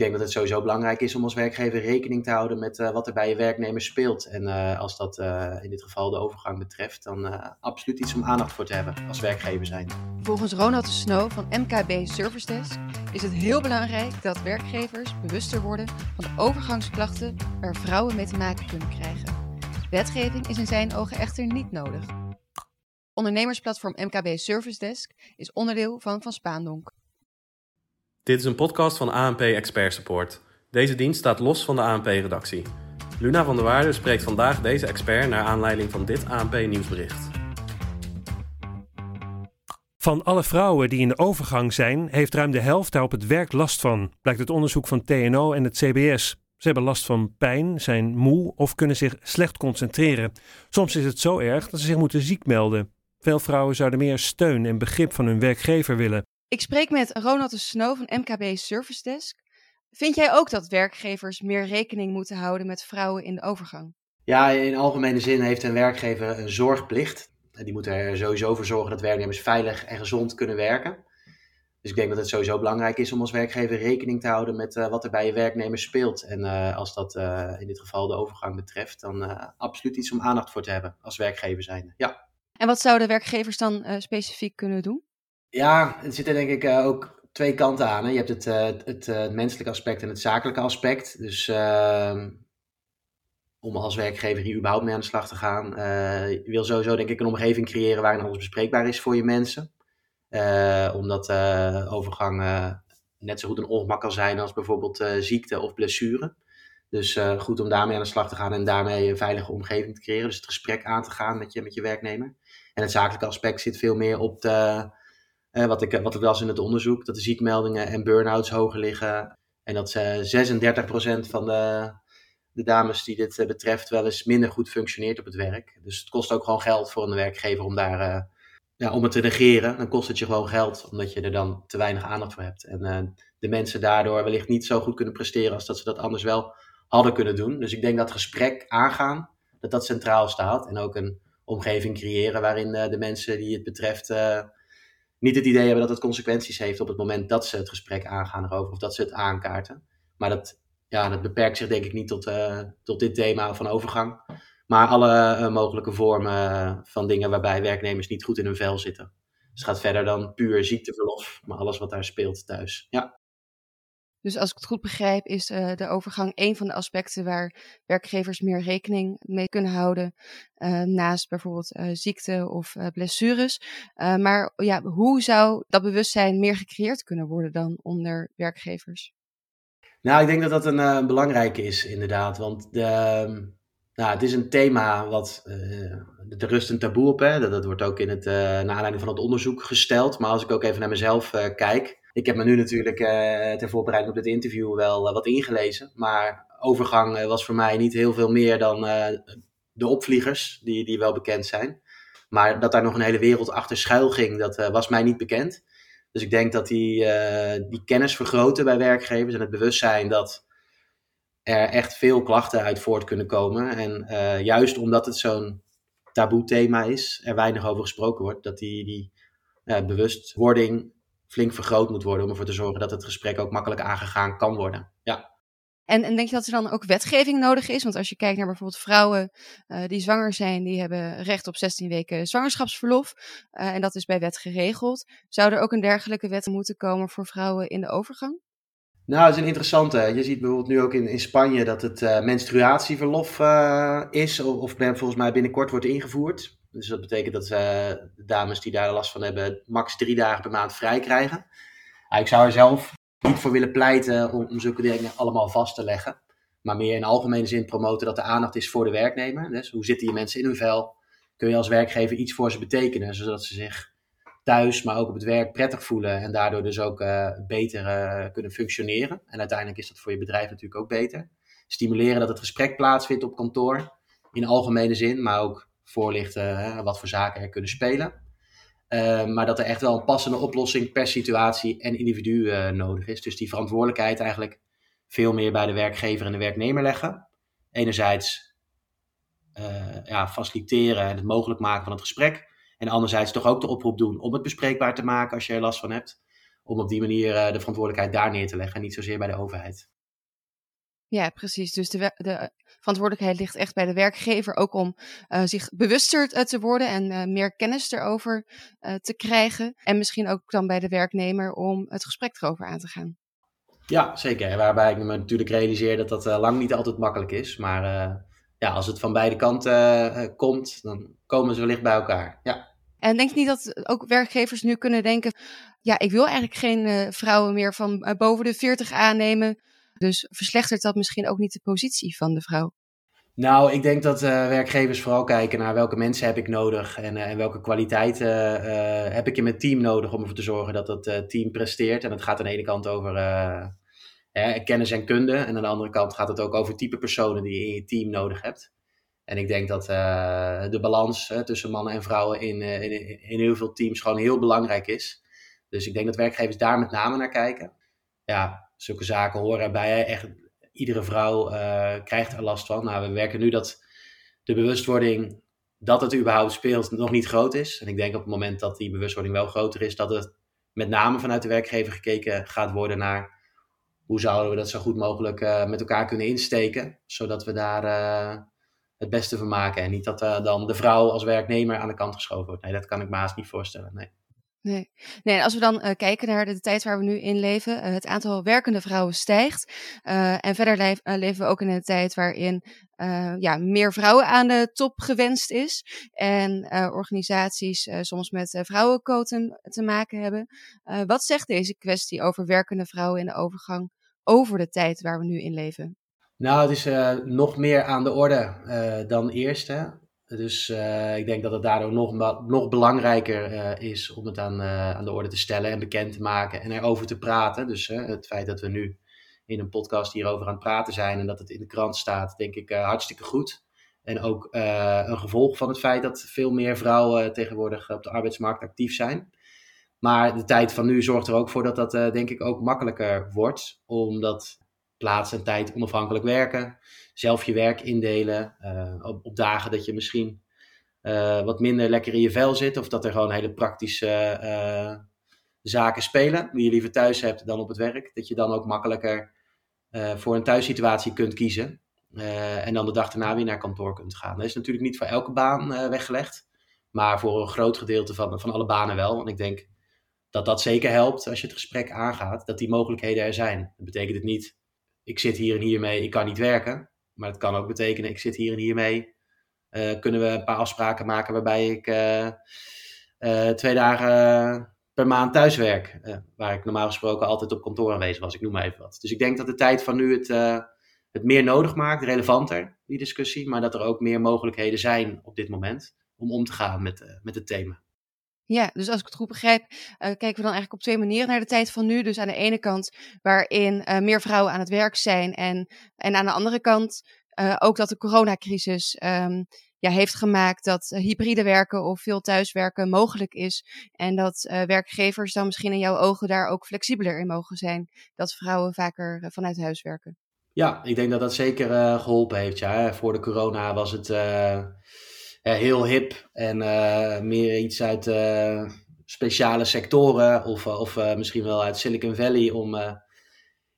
Denk dat het sowieso belangrijk is om als werkgever rekening te houden met wat er bij je werknemers speelt. En als dat in dit geval de overgang betreft, dan absoluut iets om aandacht voor te hebben als werkgever zijn. Volgens Ronald de Snow van MKB Service Desk is het heel belangrijk dat werkgevers bewuster worden van de overgangsklachten waar vrouwen mee te maken kunnen krijgen. Wetgeving is in zijn ogen echter niet nodig. Ondernemersplatform MKB Service Desk is onderdeel van Van Spaandonk. Dit is een podcast van ANP Expert Support. Deze dienst staat los van de ANP-redactie. Luna van der Waarde spreekt vandaag deze expert naar aanleiding van dit ANP-nieuwsbericht. Van alle vrouwen die in de overgang zijn, heeft ruim de helft daar op het werk last van, blijkt het onderzoek van TNO en het CBS. Ze hebben last van pijn, zijn moe of kunnen zich slecht concentreren. Soms is het zo erg dat ze zich moeten ziek melden. Veel vrouwen zouden meer steun en begrip van hun werkgever willen. Ik spreek met Ronald de Snow van MKB Service Desk. Vind jij ook dat werkgevers meer rekening moeten houden met vrouwen in de overgang? Ja, in algemene zin heeft een werkgever een zorgplicht. Die moet er sowieso voor zorgen dat werknemers veilig en gezond kunnen werken. Dus ik denk dat het sowieso belangrijk is om als werkgever rekening te houden met uh, wat er bij je werknemers speelt. En uh, als dat uh, in dit geval de overgang betreft, dan absoluut iets om aandacht voor te hebben als werkgever zijn. Ja. En wat zouden werkgevers dan specifiek kunnen doen? Ja, er zitten denk ik ook twee kanten aan. Hè. Je hebt het, het, het menselijke aspect en het zakelijke aspect. Dus ehm, om als werkgever hier überhaupt mee aan de slag te gaan, je wil sowieso denk ik een omgeving creëren waarin alles bespreekbaar is voor je mensen. Uh, omdat uh, overgang uh, net zo goed een ongemak kan zijn als bijvoorbeeld ziekte of blessure. Dus goed om daarmee aan de slag te gaan en daarmee een veilige omgeving te creëren. Dus het gesprek aan te gaan met je, met je werknemer. En het zakelijke aspect zit veel meer op de, wat, ik, wat ik las in het onderzoek, dat de ziekmeldingen en burn-outs hoger liggen. En dat 36% van de, de dames die dit betreft wel eens minder goed functioneert op het werk. Dus het kost ook gewoon geld voor een werkgever om daar ja, om het te negeren, dan kost het je gewoon geld, omdat je er dan te weinig aandacht voor hebt. En de mensen daardoor wellicht niet zo goed kunnen presteren als dat ze dat anders wel hadden kunnen doen. Dus ik denk dat gesprek aangaan, dat dat centraal staat. En ook een omgeving creëren waarin de mensen die het betreft niet het idee hebben dat het consequenties heeft op het moment dat ze het gesprek aangaan erover of dat ze het aankaarten. Maar dat, ja, dat beperkt zich denk ik niet tot, tot dit thema van overgang. Maar alle uh, mogelijke vormen van dingen waarbij werknemers niet goed in hun vel zitten. Dus het gaat verder dan puur ziekteverlof, maar alles wat daar speelt thuis. Ja. Dus als ik het goed begrijp, is uh, de overgang een van de aspecten waar werkgevers meer rekening mee kunnen houden. Uh, naast bijvoorbeeld uh, ziekte of blessures. maar ja, hoe zou dat bewustzijn meer gecreëerd kunnen worden dan onder werkgevers? Nou, ik denk dat dat een belangrijke is, inderdaad. Want de, ehm, nou, het is een thema wat. Uh, er rust een taboe op. Hè? Dat, dat wordt ook in het, uh, naar aanleiding van het onderzoek gesteld. Maar als ik ook even naar mezelf kijk. Ik heb me nu natuurlijk ter voorbereiding op dit interview wel wat ingelezen. Maar overgang was voor mij niet heel veel meer dan de opvliegers, die, die wel bekend zijn. Maar dat daar nog een hele wereld achter schuil ging, dat was mij niet bekend. Dus ik denk dat die, die kennis vergroten bij werkgevers en het bewustzijn dat er echt veel klachten uit voort kunnen komen. En juist omdat het zo'n taboe thema is, er weinig over gesproken wordt, dat die, die uh, bewustwording flink vergroot moet worden om ervoor te zorgen dat het gesprek ook makkelijk aangegaan kan worden. Ja. En, en denk je dat er dan ook wetgeving nodig is? Want als je kijkt naar bijvoorbeeld vrouwen uh, die zwanger zijn, die hebben recht op 16 weken zwangerschapsverlof. Uh, en dat is bij wet geregeld. Zou er ook een dergelijke wet moeten komen voor vrouwen in de overgang? Nou, dat is een interessante. Je ziet bijvoorbeeld nu ook in, in Spanje dat het uh, menstruatieverlof uh, is, of, of volgens mij binnenkort wordt ingevoerd. Dus dat betekent dat uh, de dames die daar last van hebben, max drie dagen per maand vrij krijgen. ik zou er zelf niet voor willen pleiten om, om zulke dingen allemaal vast te leggen. Maar meer in algemene zin promoten dat er aandacht is voor de werknemer. Dus hoe zitten die mensen in hun vel? Kun je als werkgever iets voor ze betekenen, zodat ze zich thuis, maar ook op het werk prettig voelen en daardoor dus ook uh, beter uh, kunnen functioneren. En uiteindelijk is dat voor je bedrijf natuurlijk ook beter. Stimuleren dat het gesprek plaatsvindt op kantoor, in algemene zin, maar ook voorlichten wat voor zaken er kunnen spelen. Uh, maar dat er echt wel een passende oplossing per situatie en individu nodig is. Dus die verantwoordelijkheid eigenlijk veel meer bij de werkgever en de werknemer leggen. Enerzijds ja, faciliteren en het mogelijk maken van het gesprek. En anderzijds toch ook de oproep doen om het bespreekbaar te maken als je er last van hebt. om op die manier de verantwoordelijkheid daar neer te leggen en niet zozeer bij de overheid. Ja, precies. Dus de, de, verantwoordelijkheid ligt echt bij de werkgever, ook om uh, zich bewuster te worden en uh, meer kennis erover uh, te krijgen. En misschien ook dan bij de werknemer om het gesprek erover aan te gaan. Ja, zeker. Waarbij ik me natuurlijk realiseer dat dat lang niet altijd makkelijk is. Maar ja, als het van beide kanten komt, dan komen ze wellicht bij elkaar. Ja. En denk je niet dat ook werkgevers nu kunnen denken: ja, ik wil eigenlijk geen vrouwen meer van boven de 40 aannemen. Dus verslechtert dat misschien ook niet de positie van de vrouw? Nou, ik denk dat uh, werkgevers vooral kijken naar welke mensen heb ik nodig en, uh, en welke kwaliteiten uh, heb ik in mijn team nodig om ervoor te zorgen dat het team presteert. En dat gaat aan de ene kant over kennis en kunde en aan de andere kant gaat het ook over type personen die je in je team nodig hebt. En ik denk dat de balans tussen mannen en vrouwen in, in, in heel veel teams gewoon heel belangrijk is. Dus ik denk dat werkgevers daar met name naar kijken. Ja, zulke zaken horen erbij. Echt, iedere vrouw uh, krijgt er last van. Nou, we werken nu dat de bewustwording dat het überhaupt speelt nog niet groot is. En ik denk op het moment dat die bewustwording wel groter is, dat het met name vanuit de werkgever gekeken gaat worden naar hoe zouden we dat zo goed mogelijk uh, met elkaar kunnen insteken, zodat we daar uh, het beste van maken. En niet dat dan de vrouw als werknemer aan de kant geschoven wordt. Nee, dat kan ik me niet voorstellen. Nee. Nee. nee, als we dan uh, kijken naar de, tijd waar we nu in leven, uh, het aantal werkende vrouwen stijgt. Uh, en verder leven we ook in een tijd waarin ja, meer vrouwen aan de top gewenst is. En organisaties soms met vrouwenquotum te maken hebben. wat zegt deze kwestie over werkende vrouwen in de overgang over de tijd waar we nu in leven? Nou, het is nog meer aan de orde dan eerst. Hè? Dus uh, ik denk dat het daardoor nog, nog belangrijker uh, is om het aan, uh, aan de orde te stellen en bekend te maken en erover te praten. Dus het feit dat we nu in een podcast hierover aan het praten zijn en dat het in de krant staat, denk ik hartstikke goed. En ook een gevolg van het feit dat veel meer vrouwen tegenwoordig op de arbeidsmarkt actief zijn. Maar de tijd van nu zorgt er ook voor dat dat denk ik ook makkelijker wordt, omdat plaats en tijd onafhankelijk werken, zelf je werk indelen, uh, op, dagen dat je misschien uh, wat minder lekker in je vel zit, of dat er gewoon hele praktische uh, zaken spelen, die je liever thuis hebt dan op het werk, dat je dan ook makkelijker voor een thuissituatie kunt kiezen en dan de dag daarna weer naar kantoor kunt gaan. Dat is natuurlijk niet voor elke baan weggelegd, maar voor een groot gedeelte van, van alle banen wel. Want ik denk dat dat zeker helpt als je het gesprek aangaat, dat die mogelijkheden er zijn. Dat betekent het niet ik zit hier en hiermee, ik kan niet werken. Maar het kan ook betekenen, ik zit hier en hiermee. Uh, kunnen we een paar afspraken maken waarbij ik uh, uh, twee dagen per maand thuis werk. waar ik normaal gesproken altijd op kantoor aanwezig was. Ik noem maar even wat. Dus ik denk dat de tijd van nu het, het meer nodig maakt, relevanter, die discussie. Maar dat er ook meer mogelijkheden zijn op dit moment om om te gaan met, met het thema. Ja, dus als ik het goed begrijp, uh, kijken we dan eigenlijk op twee manieren naar de tijd van nu. Dus aan de ene kant waarin uh, meer vrouwen aan het werk zijn en, en aan de andere kant uh, ook dat de coronacrisis um, ja, heeft gemaakt dat hybride werken of veel thuiswerken mogelijk is. En dat werkgevers dan misschien in jouw ogen daar ook flexibeler in mogen zijn. Dat vrouwen vaker vanuit huis werken. Ja, ik denk dat dat zeker geholpen heeft. Ja. Voor de corona was het heel hip en uh, meer iets uit uh, speciale sectoren of, of misschien wel uit Silicon Valley om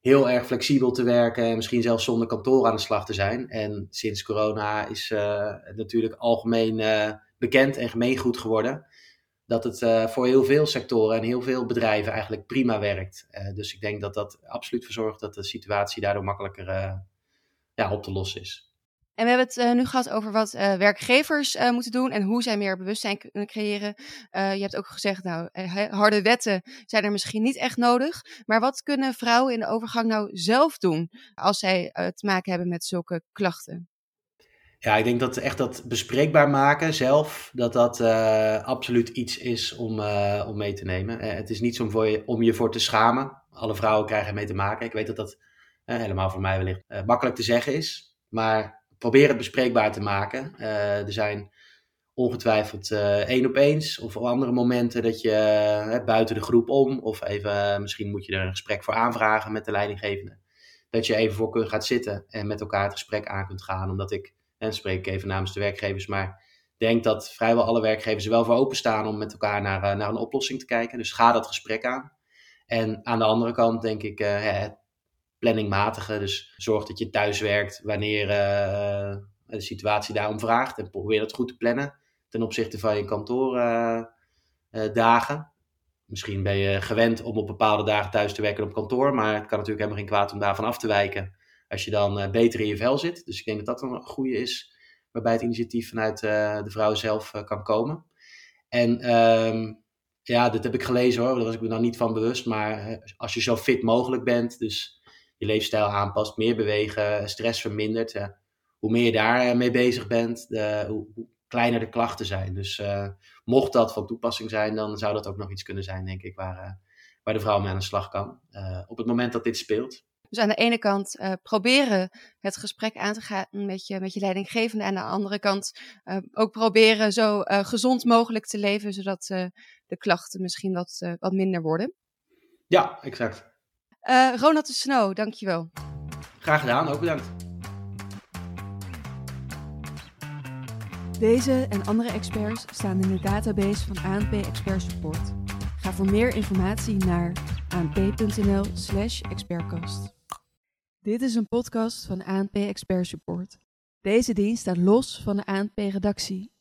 heel erg flexibel te werken en misschien zelfs zonder kantoor aan de slag te zijn. En sinds corona is het natuurlijk algemeen bekend en gemeengoed geworden dat het voor heel veel sectoren en heel veel bedrijven eigenlijk prima werkt. dus ik denk dat dat absoluut voor zorgt dat de situatie daardoor makkelijker ja, op te lossen is. En we hebben het uh, nu gehad over wat uh, werkgevers uh, moeten doen en hoe zij meer bewustzijn kunnen creëren. je hebt ook gezegd, nou, harde wetten zijn er misschien niet echt nodig. Maar wat kunnen vrouwen in de overgang nou zelf doen als zij te maken hebben met zulke klachten? Ja, ik denk dat echt dat bespreekbaar maken zelf, dat dat absoluut iets is om, om mee te nemen. het is niet zo je, om je voor te schamen. Alle vrouwen krijgen mee te maken. Ik weet dat dat helemaal voor mij wellicht makkelijk te zeggen is. Maar probeer het bespreekbaar te maken. Uh, er zijn ongetwijfeld uh, één op eens of andere momenten dat je uh, buiten de groep om, of even, misschien moet je er een gesprek voor aanvragen met de leidinggevende. Dat je even voor kunt gaan zitten en met elkaar het gesprek aan kunt gaan. Omdat ik, en spreek ik even namens de werkgevers, maar denk dat vrijwel alle werkgevers er wel voor openstaan om met elkaar naar, naar een oplossing te kijken. Dus ga dat gesprek aan. En aan de andere kant denk ik planningmatige. Dus zorg dat je thuis werkt wanneer de situatie daarom vraagt. En probeer dat goed te plannen ten opzichte van je kantoordagen. Misschien ben je gewend om op bepaalde dagen thuis te werken op kantoor, maar het kan natuurlijk helemaal geen kwaad om daarvan af te wijken als je dan beter in je vel zit. Dus ik denk dat dat een goede is, waarbij het initiatief vanuit de vrouw zelf kan komen. En um, ja, dit heb ik gelezen hoor, daar was ik me dan niet van bewust, maar als je zo fit mogelijk bent, dus je leefstijl aanpast, meer bewegen, stress vermindert, hoe meer je daar mee bezig bent, de, hoe, hoe, kleiner de klachten zijn. Dus mocht dat van toepassing zijn, dan zou dat ook nog iets kunnen zijn, denk ik, waar, waar de vrouw mee aan de slag kan. op het moment dat dit speelt. Dus aan de ene kant uh, proberen het gesprek aan te gaan met je, met je leidinggevende. En aan de andere kant uh, ook proberen zo uh, gezond mogelijk te leven, zodat de klachten misschien wat, wat minder worden. Ja, exact. Ronald de Snow, dankjewel. Graag gedaan, ook bedankt. Deze en andere experts staan in de database van ANP Expert Support. Ga voor meer informatie naar anp.nl/slash expertcast. Dit is een podcast van ANP Expert Support. Deze dienst staat los van de ANP-redactie